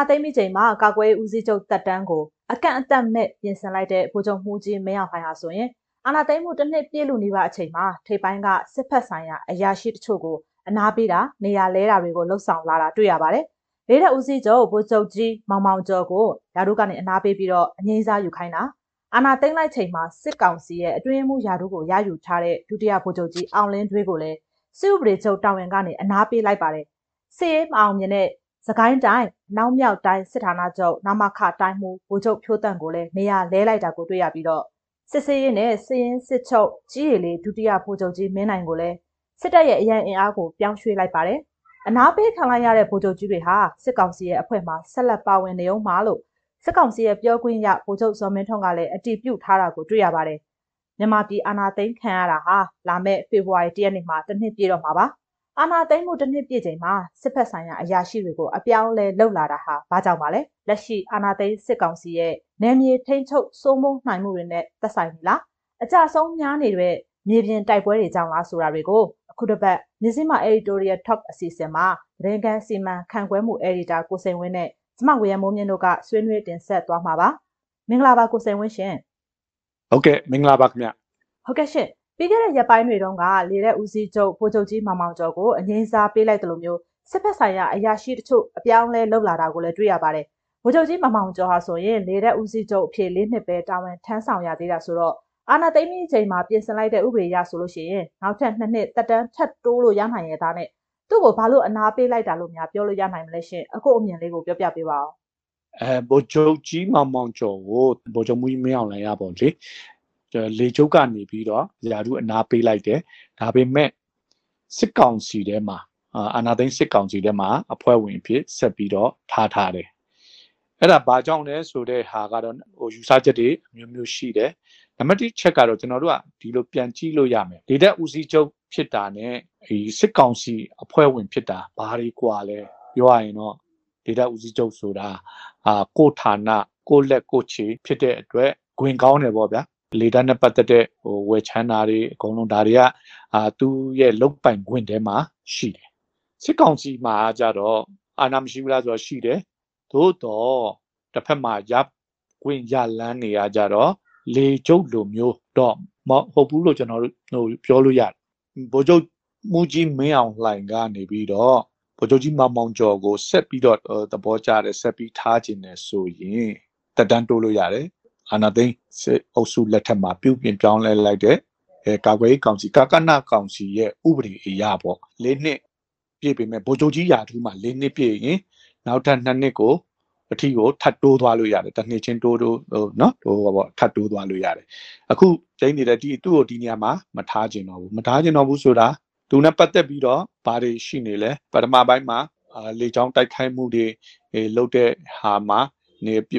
အာနာသိမ့်မိချိန်မှာကာကွယ်ဦးစီးချုပ်တပ်တန်းကိုအကန့်အသတ်မဲ့ပြင်ဆင်လိုက်တဲ့ဗိုလ်ချုပ်မှုကြီးမင်းအောင်လှိုင်ဟာဆိုရင်အာနာသိမ့်မှုတစ်နှစ်ပြည့်လူနေပါအချိန်မှာထိပ်ပိုင်းကစစ်ဖက်ဆိုင်ရာအရာရှိတချို့ကိုအနာပေးတာနေရာလဲတာတွေကိုလှုပ်ဆောင်လာတာတွေ့ရပါတယ်။လေးတဲ့ဦးစီးချုပ်ဗိုလ်ချုပ်ကြီးမောင်မောင်ကျော်ကိုယာတို့ကနေအနာပေးပြီးတော့အငိမ့်စားယူခိုင်းတာအာနာသိမ့်လိုက်ချိန်မှာစစ်ကောင်စီရဲ့အတွင်းမှုယာတို့ကိုရယူထားတဲ့ဒုတိယဗိုလ်ချုပ်ကြီးအောင်လင်းထွေးကိုလည်းစစ်ဥပဒေချုပ်တာဝန်ကနေအနာပေးလိုက်ပါတယ်။စစ်ရေးမအောင်မြင်တဲ့ စကိုင်းတိုင်းနောက်မြောက်တိုင်းစစ်ဌာနချုပ်နမခတိုင်းမှုဗိုလ်ချုပ်ဖြိုးတန့်ကိုလည်းနေရာလဲလိုက်တာကိုတွေ့ရပြီးတော့စစ်စေးရင်နဲ့စစ်ရင်စစ်ချုပ်ကြီးရည်လေးဒုတိယဗိုလ်ချုပ်ကြီးမင်းနိုင်ကိုလည်းစစ်တပ်ရဲ့အရန်အင်အားကိုပြောင်းရွှေ့လိုက်ပါတယ်။အနာပေးခံလိုက်ရတဲ့ဗိုလ်ချုပ်ကြီးတွေဟာစစ်ကောင်စီရဲ့အဖွဲ့မှဆက်လက်ပါဝင်နေအောင်မှာလို့စစ်ကောင်စီရဲ့ပြောခွင့်ရဗိုလ်ချုပ်ဇော်မင်းထွန်းကလည်းအတည်ပြုထားတာကိုတွေ့ရပါတယ်။မြန်မာပြည်အာဏာသိမ်းခံရတာဟာလာမယ့်ဖေဖော်ဝါရီ၁ရက်နေ့မှာတစ်နှစ်ပြည့်တော့မှာပါ။ အာဏာသိမ်းမှုတစ်နှစ်ပြည့်ချိန်မှာစစ်ဖက်ဆိုင်ရာအရာရှိတွေကိုအပြောင်းလဲလှုပ်လာတာဟာဘာကြောင့်ပါလဲလက်ရှိအာဏာသိမ်းစစ်ကောင်စီရဲ့နယ်မြေထိန်းချုပ်စိုးမိုးနိုင်မှုတွေနဲ့သက်ဆိုင်ပြီလားအကြဆုံးများနေတဲ့မြေပြင်တိုက်ပွဲတွေကြောင့်လားဆိုတာတွေကိုအခုတစ်ပတ်မြစည်းမ editorial talk အစီအစဉ်မှာရင်ကန်စီမံခန့်ခွဲမှု editor ကိုစိန်ဝင်းနဲ့ကျမဝေယမိုးမြင့်တို့ကဆွေးနွေးတင်ဆက်သွားမှာပါမင်္ဂလာပါကိုစိန်ဝင်းရှင်ဟုတ်ကဲ့မင်္ဂလာပါခင်ဗျဟုတ်ကဲ့ရှင် ပြီးခဲ့တဲ့ရက်ပိုင်းတွေတုန်းကလေတဲ့ဦးစီးချုပ်ဗိုလ်ချုပ်ကြီးမောင်မောင်ကျော်ကိုအငိမ့်စားပေးလိုက်တယ်လို့မျိုးစစ်ဖက်ဆိုင်ရာအရာရှိတချို့အပြောင်းလဲလှုပ်လာတာကိုလည်းတွေ့ရပါတယ်။ဗိုလ်ချုပ်ကြီးမောင်မောင်ကျော်ဟာဆိုရင်လေတဲ့ဦးစီးချုပ်အဖြစ်လေးနှစ်ပဲတာဝန်ထမ်းဆောင်ရသေးတာဆိုတော့အာဏာသိမ်းပြီးချိန်မှာပြင်ဆင်လိုက်တဲ့ဥပဒေအရဆိုလို့ရှိရင်နောက်ထပ်နှစ်နှစ်တက်တန်းထပ်တိုးလို့ရနိုင်ရသားနဲ့သူ့ကိုဘာလို့အနာပေးလိုက်တာလို့များပြောလို့ရနိုင်မလဲရှင်အခုအမြင်လေးကိုပြောပြပေးပါဦးအဲဗိုလ်ချုပ်ကြီးမောင်မောင်ကျော်ကိုဗိုလ်ချုပ်မူကြီးမင်းအောင်လှိုင်ရပေါ့လေ လေကျုပ်ကနေပြီးတော့ယာရုအနာပေးလိုက်တယ်ဒါပေမဲ့စစ်ကောင်စီထဲမှာအာနာသိန်းစစ်ကောင်စီထဲမှာအဖွဲ့ဝင်ဖြစ်ဆက်ပြီးတော့ထားထားတယ်အဲ့ဒါဘာကြောင့်လဲဆိုတဲ့ဟာကတော့ဟိုယူဆချက်တွေအမျိုးမျိုးရှိတယ်နံပါတ်1ချက်ကတော့ကျွန်တော်တို့ကဒီလိုပြန်ကြည့်လို့ရမယ်ဒေတာဦးစီးချုပ်ဖြစ်တာနဲ့ဒီစစ်ကောင်စီအဖွဲ့ဝင်ဖြစ်တာဘာတွေကွာလဲပြောရရင်တော့ဒေတာဦးစီးချုပ်ဆိုတာအာကိုဌာနကိုလက်ကိုချေဖြစ်တဲ့အတွက်ဂွင်ကောင်းတယ်ပေါ့ဗျာ လေဒါနဲ့ပတ်သက်တဲ့ဟိုဝယ်ချမ်းတာတွေအကုန်လုံးဒါတွေကအာသူ့ရဲ့လုတ်ပိုင်ခွင့်ထဲမှာရှိတယ်စစ်ကောင်စီမှာကြတော့အာဏာမရှိဘူးလားဆိုတော့ရှိတယ်သို့တော့တစ်ဖက်မှာရပ်ခွင့်ရလန်းနေရကြတော့လေကျုပ်လိုမျိုးတော့မဟုတ်ဘူးလို့ကျွန်တော်တို့ဟိုပြောလို့ရတယ်ဗိုလ်ချုပ်မူကြီးမင်းအောင်လှိုင်ကနေပြီးတော့ဗိုလ်ချုပ်ကြီးမောင်မောင်ကျော်ကိုဆက်ပြီးတော့သဘောကျတယ်ဆက်ပြီးထားခြင်းနဲ့ဆိုရင်တက်တန်းတိုးလို့ရတယ် အာနာသိန်းစစ်အုပ်စုလက်ထက်မှာပြုပြင်ပြောင်းလဲလိုက်တဲ့အဲကာကွယ်ရေးကောင်စီကာကနကောင်စီရဲ့ဥပဒေအရပေါ့၄နှစ်ပြည့်ပြီမဲ့ဗိုလ်ချုပ်ကြီးရာထူးမှာ၄နှစ်ပြည့်ရင်နောက်ထပ်2နှစ်ကိုအထီကိုထပ်တိုးသွားလို့ရတယ်တစ်နှစ်ချင်းတိုးတိုးဟိုနော်ဟိုပေါ့ထပ်တိုးသွားလို့ရတယ်အခုကျင်းနေတဲ့ဒီသူ့ကိုဒီနေရာမှာမထားကျင်တော့ဘူးမထားကျင်တော့ဘူးဆိုတာသူနဲ့ပတ်သက်ပြီးတော့ဘာတွေရှိနေလဲပထမပိုင်းမှာလေချောင်းတိုက်ခိုက်မှုတွေလုပ်တဲ့ဟာမှာ နေပြ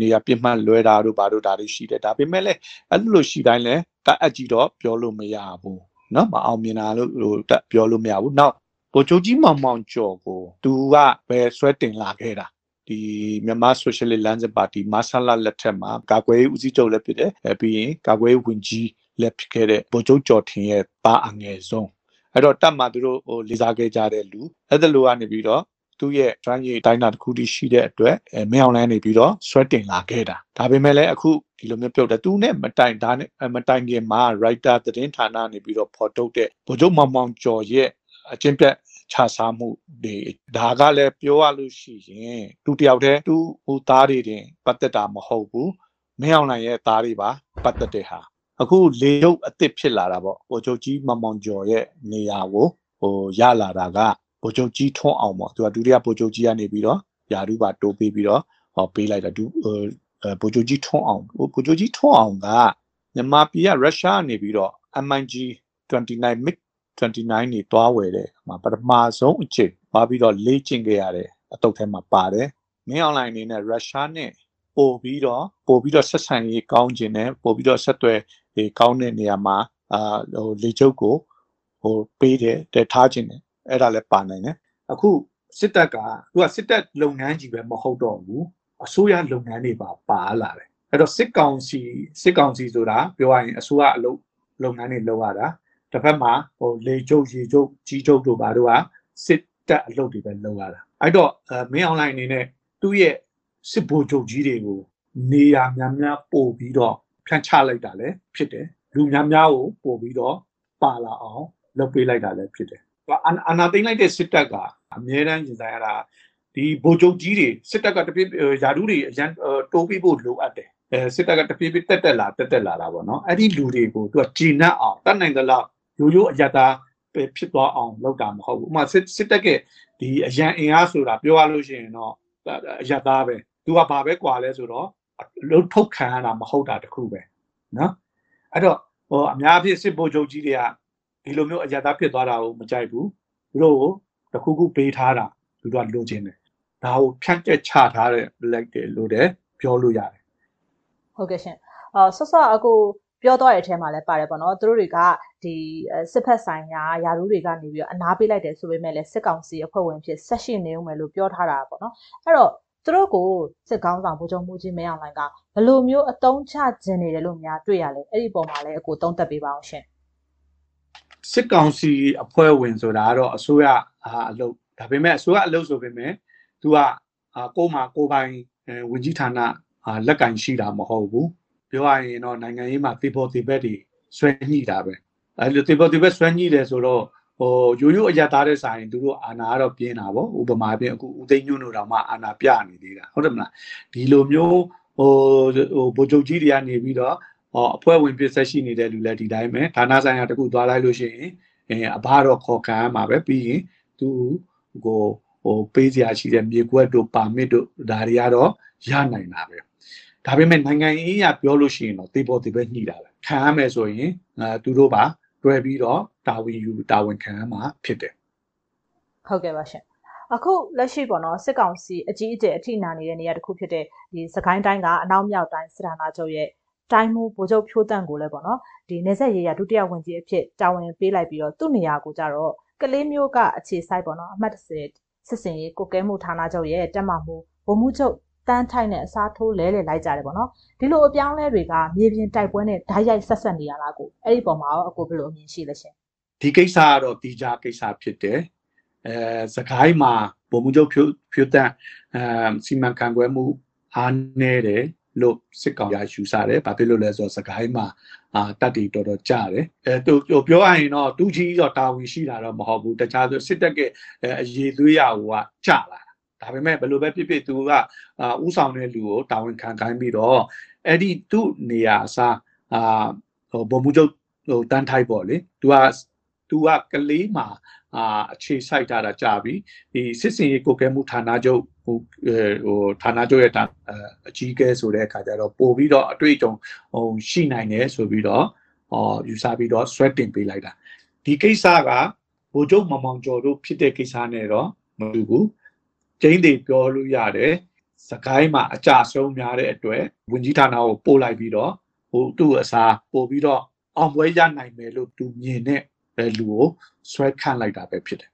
နေရပြမှတ်လွဲတာတို့ဘာတို့ဒါတွေရှိတယ်ဒါပေမဲ့လည်းအဲ့လိုရှိတိုင်းလည်းကအကြည့်တော့ပြောလို့မရဘူးเนาะမအောင်မြင်တာလို့ဟိုပြောလို့မရဘူးနောက်ဗိုလ်ချုပ်ကြီးမောင်မောင်ကျော်ကိုသူကပဲဆွဲတင်လာခဲ့တာဒီမြန်မာဆိုရှယ်လစ်လမ်းစဉ်ပါတီမာဆလာလက်ထက်မှာကာကွယ်ရေးဦးစီးချုပ်လည်းဖြစ်တယ်အဲပြီးရင်ကာကွယ်ရေးဝန်ကြီးလည်းဖြစ်ခဲ့တဲ့ဗိုလ်ချုပ်ကျော်ထင်ရဲ့ပါအငယ်ဆုံးအဲ့တော့တပ်မှာသူတို့ဟိုလေးစားခဲ့ကြတဲ့လူအဲ့ဒါလိုကနေပြီးတော့ သူ့ရဲ့ drive ရေးတိုင်းတာတစ်ခုတည်းရှိတဲ့အတွက်အဲမင်းအောင်လန်းနေပြီးတော့ဆွဲတင်လာခဲ့တာဒါပေမဲ့လည်းအခုဒီလိုမျိုးပြုတ်တယ်သူနဲ့မတိုင်ဒါနဲ့မတိုင်ခင်မှာ writer သတင်းဌာနနေပြီးတော့ဖော်ထုတ်တဲ့ဗိုလ်ချုပ်မောင်မောင်ကျော်ရဲ့အချင်းပြတ်ခြားစားမှုတွေဒါကလည်းပြောရလို့ရှိရင်သူတယောက်တည်းသူဟိုသားတွေတင်ပတ်သက်တာမဟုတ်ဘူးမင်းအောင်လှိုင်ရဲ့သားတွေပါပတ်သက်တဲ့ဟာအခုလေရုပ်အစ်စ်ဖြစ်လာတာပေါ့ဗိုလ်ချုပ်ကြီးမောင်မောင်ကျော်ရဲ့နေရာကိုဟိုရလာတာက ဗိုလ်ချုပ်ကြီးထွန်းအောင်ပေါ့သူကဒုတိယဗိုလ်ချုပ်ကြီးကနေပြီးတော့ယာရုပါတိုးပေးပြီးတော့ဟောပေးလိုက်တာဒုဗိုလ်ချုပ်ကြီးထွန်းအောင်ဗိုလ်ချုပ်ကြီးထွန်းအောင်ကမြန်မာပြည်ကရုရှားနေပြီးတော့ MIG 29 MiG 29နေတွားဝယ်တယ်မှာပထမဆုံးအချိန်ပါပြီးတော့လေ့ကျင့်ခဲ့ရတဲ့အတုပ်ထဲမှာပါတယ်မင်းအွန်လိုင်းအနေနဲ့ရုရှားနဲ့ပို့ပြီးတော့ပို့ပြီးတော့ဆက်ဆံရေးကောင်းခြင်းနဲ့ပို့ပြီးတော့ဆက်သွယ်ရေးကောင်းတဲ့နေရာမှာအာဟိုလေချုပ်ကိုဟိုပေးတယ်တထားခြင်းနဲ့ အဲ့ဒါလည်းပါနိုင်တယ်အခုစစ်တပ်ကသူကစစ်တပ်လုပ်ငန်းကြီးပဲမဟုတ်တော့ဘူးအစိုးရလုပ်ငန်းတွေပါပါလာတယ်အဲ့တော့စစ်ကောင်စီစစ်ကောင်စီဆိုတာပြောရရင်အစိုးရအလုပ်လုပ်ငန်းတွေလုပ်ရတာတစ်ဖက်မှာဟိုလေကျုပ်ရေကျုပ်ကြီးကျုပ်တို့ဘာတို့ကစစ်တပ်အလုပ်တွေပဲလုပ်ရတာအဲ့တော့မင်းအွန်လိုင်းအနေနဲ့သူ့ရဲ့စစ်ဗိုလ်ချုပ်ကြီးတွေကိုနေရာများများပို့ပြီးတော့ဖြန့်ချလိုက်တာလည်းဖြစ်တယ်လူများများကိုပို့ပြီးတော့ပါလာအောင်လုပ်ပေးလိုက်တာလည်းဖြစ်တယ် အာနာသိမ့်လိုက်တဲ့စစ်တပ်ကအမြဲတမ်းရင်ဆိုင်ရတာဒီဗိုလ်ချုပ်ကြီးတွေစစ်တပ်ကတပြည့်ယာဒူးတွေအရန်တိုးပြီးဖို့လိုအပ်တယ်အဲစစ်တပ်ကတပြည့်ပြည့်တက်တက်လာတက်တက်လာတာပေါ့နော်အဲ့ဒီလူတွေကိုသူကဂျင်းနှက်အောင်တတ်နိုင်သလောက်ရိုးရိုးအယတာဖြစ်သွားအောင်လုပ်တာမဟုတ်ဘူးဥပမာစစ်စစ်တပ်ကဒီအရန်အင်အားဆိုတာပြောရလို့ရှိရင်တော့အယတာပဲသူကဘာပဲကွာလဲဆိုတော့လှုပ်ထုတ်ခံရတာမဟုတ်တာတခုပဲနော်အဲ့တော့ဟိုအများဖြစ်စစ်ဗိုလ်ချုပ်ကြီးတွေက ဒီလိုမျိုးအယတာဖြစ်သွားတာကိုမကြိုက်ဘူးသူတို့ကိုတခုခုပေးထားတာသူတို့ကလိုချင်တယ်ဒါကိုဖြန့်ကျက်ချထားတဲ့ black တွေလို့လည်းပြောလို့ရတယ်ဟုတ်ကဲ့ရှင်အော်ဆော့ဆော့အခုပြောတော့တဲ့အထဲမှာလည်းပါတယ်ပေါ့နော်သူတို့တွေကဒီစစ်ဖက်ဆိုင်ရာယာရုတွေကနေပြီးတော့အနားပေးလိုက်တယ်ဆိုပေမဲ့လည်းစစ်ကောင်စီအဖွဲ့ဝင်ဖြစ်ဆက်ရှိနေဦးမယ်လို့ပြောထားတာပေါ့နော်အဲ့တော့သူတို့ကိုစစ်ကောင်းဆောင်ဗိုလ်ချုပ်မှုကြီးမင်းအောင်လှိုင်ကဘယ်လိုမျိုးအတုံးချခြင်းနေတယ်လို့များတွေ့ရလဲအဲ့ဒီပုံမှာလည်းအကိုသုံးသပ်ပေးပါအောင်ရှင် စစ်ကောင်စီအဖွဲ့ဝင်ဆိုတာကတော့အစိုးရအလုပ်ဒါပေမဲ့အစိုးရအလုပ်ဆိုပေမဲ့သူကကိုမှကိုပိုင်ဝင်ကြီးဌာနလက်ကင်ရှိတာမဟုတ်ဘူးပြောရရင်တော့နိုင်ငံရေးမှာသေပေါ်သေဘက်တွေဆွဲညှိတာပဲအဲလိုသေပေါ်သေဘက်ဆွဲညှိတယ်ဆိုတော့ဟိုရိုးရိုးအရသားတဲ့ဆိုင်သူတို့အာနာကတော့ပြင်းတာပေါ့ဥပမာပြအခုဦးသိန်းညွန့်တို့တောင်မှအာနာပြနေသေးတာဟုတ်တယ်မလားဒီလိုမျိုးဟိုဟိုဗိုလ်ချုပ်ကြီးတွေကနေပြီးတော့ ဟောအဖွဲ့ဝင်ပြဆက်ရှိနေတဲ့လူလည်းဒီတိုင်းပဲဌာနဆိုင်ရာတခုသွားလိုက်လို့ရှိရင်အဲအဘတော့ခေါ်ခံရမှာပဲပြီးရင်သူကိုဟိုပေးစရာရှိတဲ့မြေကွက်တို့ပါမစ်တို့ဒါတွေကတော့ရနိုင်တာပဲဒါပေမဲ့နိုင်ငံရေးအရပြောလို့ရှိရင်တော့တေပေါ်တေပဲညှိတာပဲခံရမယ်ဆိုရင်အဲသူတို့ပါတွဲပြီးတော့တာဝန်ယူတာဝန်ခံရမှာဖြစ်တယ်ဟုတ်ကဲ့ပါရှင်အခုလက်ရှိပေါ့နော်စစ်ကောင်စီအကြီးအကျယ်အထိနာနေတဲ့နေရာတစ်ခုဖြစ်တဲ့ဒီစကိုင်းတိုင်းကအနောက်မြောက်တိုင်းစစ်ဌာနချုပ်ရဲ့ တိုင်းမှုဗိုလ်ချုပ်ဖြိုးတန့်ကိုလည်းပေါ့နော်ဒီနေဆက်ရေးရဒုတိယဝန်ကြီးအဖြစ်တာဝန်ပေးလိုက်ပြီးတော့သူ့နေရာကိုကြတော့ကလေးမျိုးကအခြေစိုက်ပေါ့နော်အမှတ်30စစ်စင်ရေးကိုကဲမှုဌာနချုပ်ရဲ့တက်မှမှုဗိုလ်မှူးချုပ်တန်းထိုက်နဲ့အစားထိုးလဲလဲလိုက်ကြတယ်ပေါ့နော်ဒီလိုအပြောင်းလဲတွေကမြေပြင်တိုက်ပွဲနဲ့ဓာတ်ရိုက်ဆက်ဆက်နေရလားကိုအဲ့ဒီပုံမှာရောအကိုဘယ်လိုအမြင်ရှိလဲရှင်ဒီကိစ္စကတော့တီကြားကိစ္စဖြစ်တယ်အဲစကိုင်းမှာဗိုလ်မှူးချုပ်ဖြိုးဖြိုးတန်းအဲစီမံခန့်ခွဲမှုအားနည်းတယ် လို့စစ်ကောင်ရယူဆတယ်။ဘာဖြစ်လို့လဲဆိုတော့စကိုင်းမှာအာတက်တီတော်တော်ကြတယ်။အဲသူပြောရရင်တော့တူကြီးတော့တာဝန်ရှိတာတော့မဟုတ်ဘူး။တခြားဆိုစစ်တပ်ကအရေးသွေးရဟိုကကြလာဒါပေမဲ့ဘယ်လိုပဲဖြစ်ဖြစ်သူကဥဆောင်တဲ့လူကိုတာဝန်ခံခိုင်းပြီးတော့အဲ့ဒီသူ့နေရာအစားအာဟိုဘုံမှုချုပ်ဟိုတန်းထိုက်ပေါ့လေသူက သူကကလေးမှာအာအခြေစိုက်ထားတာကြာပြီဒီစစ်စင်ရေးကိုကဲမှုဌာနချုပ်ဟိုဟိုဌာနချုပ်ရဲ့အကြီးကဲဆိုတဲ့အခါကျတော့ပို့ပြီးတော့အတွေ့အကြုံဟိုရှိနိုင်တယ်ဆိုပြီးတော့ဟောယူဆပြီးတော့ဆွဲတင်ပေးလိုက်တာဒီကိစ္စကဘိုလ်ချုပ်မမောင်ကျော်တို့ဖြစ်တဲ့ကိစ္စနဲ့တော့မတူဘူးကျင်းတွေပြောလို့ရတယ်စကိုင်းမှာအကြဆုံးများတဲ့အတွက်ဝင်ကြီးဌာနကိုပို့လိုက်ပြီးတော့ဟိုသူ့အစားပို့ပြီးတော့အောင်ပွဲရနိုင်မယ်လို့သူမြင်တဲ့ လူကိုဆွဲခန့်လိုက်တာပဲဖြစ်တယ်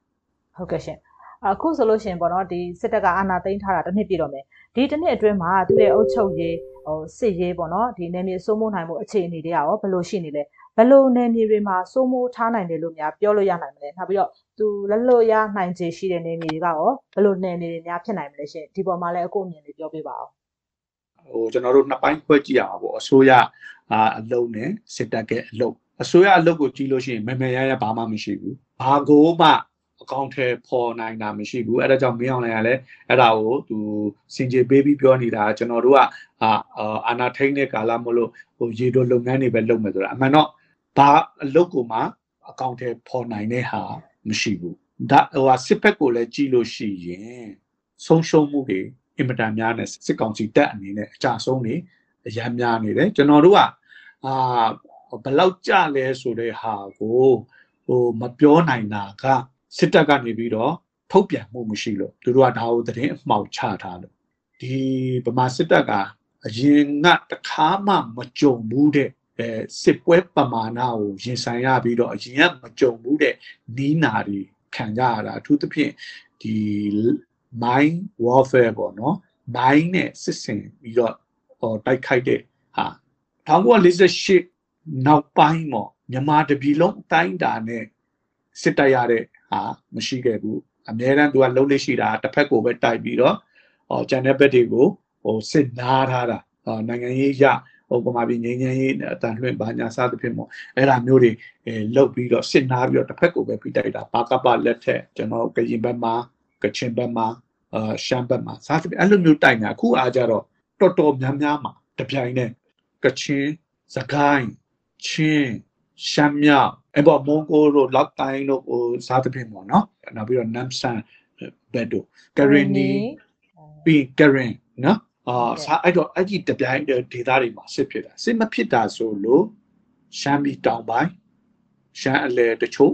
ဟုတ်ကဲ့ရှင်အခုဆိုလို့ရှိရင်ပေါ့နော်ဒီစစ်တပ်ကအာဏာသိမ်းထားတာတစ်နှစ်ပြည့်တော့မယ်ဒီတစ်နှစ်အတွင်းမှာသူ့ရဲ့အုပ်ချုပ်ရေးဟိုစစ်ရေးပေါ့နော်ဒီနယ်မြေစိုးမိုးနိုင်မှုအခြေအနေတွေကရောဘယ်လိုရှိနေလဲဘယ်လိုနယ်မြေတွေမှာစိုးမိုးထားနိုင်တယ်လို့များပြောလို့ရနိုင်မလဲနောက်ပြီးတော့သူလက်လွတ်ရနိုင်ခြေရှိတဲ့နယ်မြေတွေကရောဘယ်လိုနယ်မြေတွေများဖြစ်နိုင်မလဲရှင်ဒီပေါ်မှာလည်းအခုအမြင်လေးပြောပြပါအောင်ဟိုကျွန်တော်တို့နှစ်ပိုင်းခွဲကြည့်ရအောင်ပေါ့အစိုးရအာအလုံးနဲ့စစ်တပ်ရဲ့အလုံး အစိုးရအလုပ်ကိုကြည့်လို့ရှိရင်မမရရဘာမှမရှိဘူးဘာကိုမှအကောင့်ထဲပေါ်နိုင်တာမရှိဘူးအဲ့ဒါကြောင့်မင်းအောင်လည်းလည်းအဲ့ဒါကိုသူစင်ကြေပေးပြီးပြောနေတာကျွန်တော်တို့ကအာအာနာထိန်တဲ့ကာလမလို့ဟိုရေတိုလုပ်ငန်းတွေပဲလုပ်မယ်ဆိုတာအမှန်တော့ဘာအလုပ်ကိုမှအကောင့်ထဲပေါ်နိုင်တဲ့ဟာမရှိဘူးဒါဟိုစစ်ဘက်ကိုလည်းကြည့်လို့ရှိရင်ဆုံးရှုံးမှုတွေအင်မတန်များနေစစ်ကောင်စီတက်အနေနဲ့အကြဆုံးနေအရမ်းများနေတယ်ကျွန်တော်တို့ကအာ ဘလောက်ကြလဲဆိုတဲ့ဟာကိုဟိုမပြောနိုင်တာကစစ်တပ်ကနေပြီးတော့ထုတ်ပြန်မှုမရှိလို့သူတို့ကဒါကိုသတင်းအမှောင်ချထားလို့ဒီဗမာစစ်တပ်ကအရင်ကတခါမှမကြုံဘူးတဲ့အဲစစ်ပွဲပမာဏကိုရင်ဆိုင်ရပြီးတော့အရင်ကမကြုံဘူးတဲ့နီးနာတွေခံကြရတာအထူးသဖြင့်ဒီ mind warfare ပေါ့နော် mind နဲ့စစ်ဆင်ပြီးတော့ဟောတိုက်ခိုက်တဲ့ဟာ1948 နောက်ပိုင်းပေါ့မြန်မာတပြည်လုံးအတိုင်းတာနဲ့စစ်တပ်ရတဲ့ဟာမရှိခဲ့ဘူးအများတန်းသူကလုံးလေးရှိတာတစ်ဖက်ကိုပဲတိုက်ပြီးတော့ဟောကျန်တဲ့ဘက်တွေကိုဟိုစစ်နာထားတာဟောနိုင်ငံရေးရဟိုပမာပြည်ငြိမ်းချမ်းရေးအတန်လွှင့်ဘာညာစသဖြင့်ပေါ့အဲ့ဒါမျိုးတွေအဲလုတ်ပြီးတော့စစ်နာပြီးတော့တစ်ဖက်ကိုပဲဖိတိုက်တာပါကပလက်ထက်ကျွန်တော်ကရင်ဘက်မှာကချင်ဘက်မှာအာရှမ်းဘက်မှာစသဖြင့်အဲ့လိုမျိုးတိုက်နေတာအခုအားကြတော့တော်တော်များများမှာတပြိုင်နဲ့ကချင်စကိုင်း ချင်းရှမ်းမြောက်အဲ့ပေါ်မွန်ဂိုတို့လောက်တိုင်းတို့ဟိုစားသဖြင့်ပေါ့နော်နောက်ပြီးတော့နမ်ဆန်ဘက်တို့ကရင်နီပြီးကရင်နော်အာစားအဲ့တော့အဲ့ဒီတပြိုင်ဒေသတွေမှာစစ်ဖြစ်တာစစ်မဖြစ်တာဆိုလို့ရှမ်းပြည်တောင်ပိုင်းရှမ်းအလယ်တချို့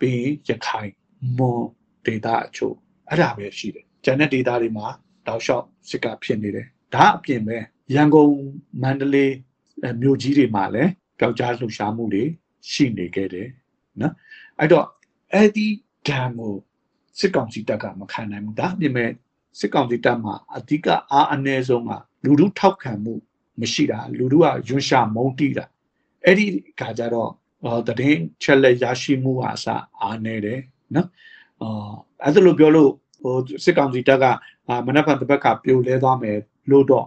ပြီးရခိုင်မွန်ဒေသအချို့အဲ့ဒါပဲရှိတယ်ကျန်တဲ့ဒေသတွေမှာတောက်လျှောက်စစ်ကဖြစ်နေတယ်ဒါအပြင်ပဲရန်ကုန်မန္တလေးမြို့ကြီးတွေမှာလည်း ပျောက်ကြားလှူရှားမှုတွေရှိနေခဲ့တယ်နော်အဲ့တော့အဲ့ဒီဒဏ်ကိုစစ်ကောင်စီတပ်ကမခံနိုင်ဘူးဒါအပြင်မဲ့စစ်ကောင်စီတပ်မှာအဓိကအားအနည်းဆုံးကလူလူထောက်ခံမှုမရှိတာလူလူကယွန်းရှာမုန်းတီးတာအဲ့ဒီခါကျတော့တည်င်းချက်လက်ရရှိမှုအစအားနေတယ်နော်အာအဲ့ဒါလိုပြောလို့ဟိုစစ်ကောင်စီတပ်ကမနက်ဖြန်တစ်ဘက်ကပြိုလဲသွားမယ်လို့တော့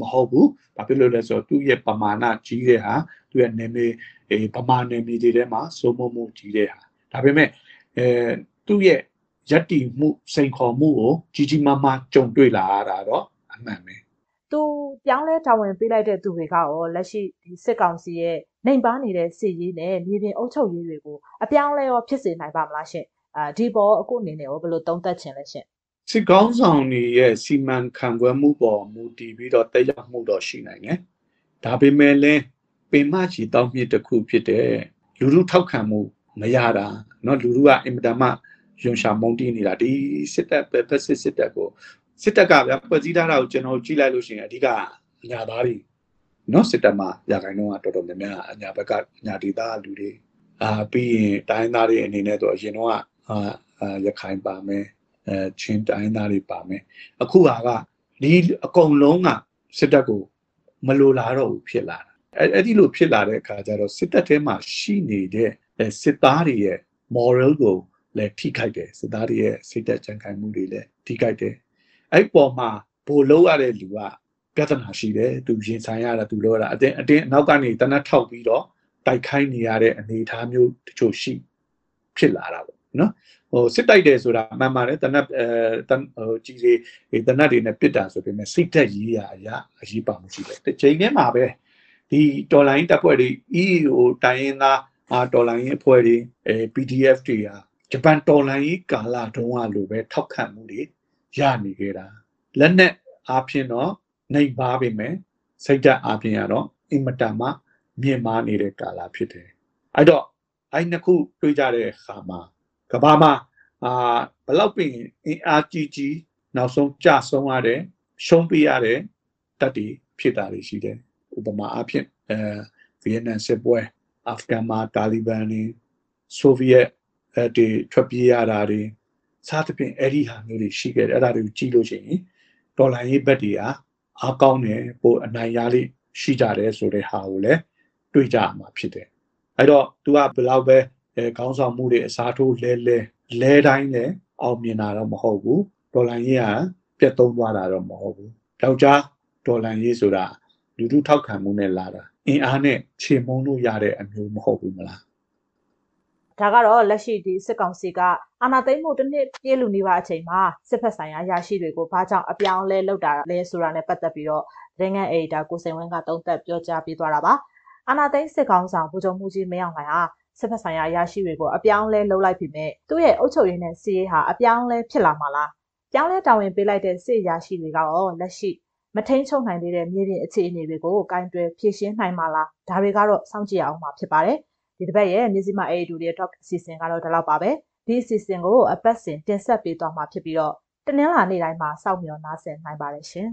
မဟုတ်ဘူး။ဘာဖြစ်လို့လဲဆိုတော့သူ့ရဲ့ပမာဏကြီးတဲ့ဟာ သူ့ရဲ့နေမေအေးပမာဏနေတွေထဲမှာစိုးမိုးမှုကြီးတဲ့ဟာဒါပေမဲ့အဲသူ့ရဲ့ယက်တီမှုစိန်ခေါ်မှုကိုကြီးကြီးမားမားကြုံတွေ့လာရတာတော့အမှန်ပဲသူပြောင်းလဲတာဝန်ပေးလိုက်တဲ့သူတွေကရောလက်ရှိဒီစစ်ကောင်စီရဲ့နိုင်ပါနေတဲ့စစ်ရေးနဲ့မြေပြင်အုပ်ချုပ်ရေးတွေကိုအပြောင်းလဲရောဖြစ်စေနိုင်ပါမလားရှင်အာဒီပေါ်အခုအနေနဲ့ရောဘယ်လိုသုံးသပ်ချင်လဲရှင်စစ်ကောင်းဆောင်တွေရဲ့စီမံခန့်ခွဲမှုပေါ်မူတည်ပြီးတော့တက်ရောက်မှုတော့ရှိနိုင်တယ်ဒါပေမဲ့လည်း ပင်မချီတောင်းမြစ်တစ်ခုဖြစ်တဲ့လူလူထောက်ခံမှုမရတာเนาะလူလူကအင်မတန်မှယွန်ရှာမုန်တီးနေတာဒီစစ်တပ်ပဲဖက်စစ်စစ်တပ်ကိုစစ်တပ်ကဗျာဖွဲ့စည်းထားတာကိုကျွန်တော်ကြည့်လိုက်လို့ရှိရင်အဓိကအညာသားတွေနော်စစ်တပ်မှာရာခိုင်နှုန်းကတော်တော်များများအညာဘက်ကညာဒေသလူတွေအာပြီးရင်တိုင်းသားတွေအနေနဲ့တော့အရင်တော့အာရခိုင်ပါမယ်အဲချင်းတိုင်းသားတွေပါမယ်အခုဟာကဒီအကုန်လုံးကစစ်တပ်ကိုမလိုလားတော့ဘူးဖြစ်လာတာ အဲအဲ့ဒီလိုဖြစ်လာတဲ့အခါကျတော့စစ်တပ်ထဲမှာရှိနေတဲ့စစ်သားတွေရဲ့ moral ကိုလည်းထိခိုက်တယ်စစ်သားတွေရဲ့စိတ်သက်ကြံခိုင်မှုတွေလည်းထိခိုက်တယ်အဲ့ပေါ်မှာဘိုလ်လုံးရတဲ့လူကပြဿနာရှိတယ်သူရင်ဆိုင်ရတာသူလောရတာအတင်းအတင်းအနောက်ကနေတနတ်ထောက်ပြီးတော့တိုက်ခိုင်းနေရတဲ့အနေအထားမျိုးတချို့ရှိဖြစ်လာတာပေါ့နော်ဟိုစစ်တိုက်တယ်ဆိုတာမှန်ပါတယ်တနတ်အဲဟိုကြီးစီတနတ်တွေနဲ့ပစ်တာဆိုပေမဲ့စိတ်သက်ရေးရအရာအရေးပါမှုရှိတယ်တစ်ချိန်တည်းမှာပဲ ဒီတော်လိုင်းတပ်ဖွဲ့တွေ EO တိုင်းရင်းသားအာတော်လိုင်းအဖွဲ့တွေအဲ PDF တွေဟာဂျပန်တော်လိုင်းကာလတုန်းကလိုပဲထောက်ခံမှုတွေရနေခဲ့တာလက်နဲ့အားဖြင့်တော့နိုင်ပါပေမဲ့စိတ်ဓာတ်အားဖြင့်ကတော့အင်မတန်မှမြင့်မားနေတဲ့ကာလဖြစ်တယ်အဲ့တော့အဲ့နှစ်ခုတွေ့ကြတဲ့အခါမှာကဘာမှာအာဘလောက်ပင်အင်အားကြီးကြီးနောက်ဆုံးကြဆုံးရတယ်ရှုံးပေးရတယ်တတ်တည်ဖြစ်တာတွေရှိတယ် ဥပမာအဖြစ်အဲဗီယက်နမ်စစ်ပွဲအာဖဂန်မှာတာလီဘန်တွေဆိုဗီယက်အဲဒီထွက်ပြေးရတာတွေစားသဖြင့်အဲ့ဒီဟာမျိုးတွေရှိခဲ့တယ်အဲ့ဒါတွေကိုကြည့်လို့ရှိရင်ဒေါ်လာရေးဘက်တွေကအားကောင်းတယ်ပိုအနိုင်ရလိရှိကြတယ်ဆိုတဲ့ဟာကိုလည်းတွေ့ကြမှာဖြစ်တယ်အဲ့တော့ तू ကဘယ်လောက်ပဲအဲခေါင်းဆောင်မှုတွေအစားထိုးလဲလဲလဲတိုင်းလည်းအောင်မြင်တာတော့မဟုတ်ဘူးဒေါ်လာရေးကပြတ်သုံးသွားတာတော့မဟုတ်ဘူးယောက်ျားဒေါ်လာရေးဆိုတာ လူထုထောက်ခံမှုနဲ့လာတာအင်အားနဲ့ခြေမုံလို့ရတဲ့အမျိုးမဟုတ်ဘူးမလားဒါကတော့လက်ရှိဒီစစ်ကောင်စီကအာဏာသိမ်းမှုတစ်နှစ်ပြည့်လူနေပါအချိန်မှာစစ်ဖက်ဆိုင်ရာရရှိတွေကိုဘာကြောင့်အပြောင်းလဲလုပ်တာလဲဆိုတာနဲ့ပတ်သက်ပြီးတော့ရငန်အေဒါကိုစိန်ဝင်းကတုံးသက်ပြောကြားပေးသွားတာပါအာဏာသိမ်းစစ်ကောင်ဆောင်ဗိုလ်ချုပ်မှုကြီးမင်းအောင်လှိုင်ဟာစစ်ဖက်ဆိုင်ရာရရှိတွေကိုအပြောင်းလဲလုပ်လိုက်ပြီမဲ့သူ့ရဲ့အုပ်ချုပ်ရေးနဲ့စီးရေးဟာအပြောင်းလဲဖြစ်လာမှာလားပြောင်းလဲတာဝန်ပေးလိုက်တဲ့စစ်ရရှိတွေကတော့လက်ရှိ မထိန်ချုပ်နိုင်သေးတဲ့မြေပြင်အခြေအနေတွေကိုကင်တွယ်ဖြည့်ရှင်းနိုင်မှာလားဒါတွေကတော့စောင့်ကြည့်အောင်မှာဖြစ်ပါတယ်ဒီတစ်ပတ်ရဲ့မြစီမအေဒူရဲ့ talk အစီအစဉ်ကတော့ဒီလောက်ပါပဲဒီအစီအစဉ်ကိုအပတ်စဉ်တင်ဆက်ပေးသွားမှာဖြစ်ပြီးတော့တနင်္လာနေ့တိုင်းမှာစောင့်မျှော်နားဆင်နိုင်ပါတယ်ရှင်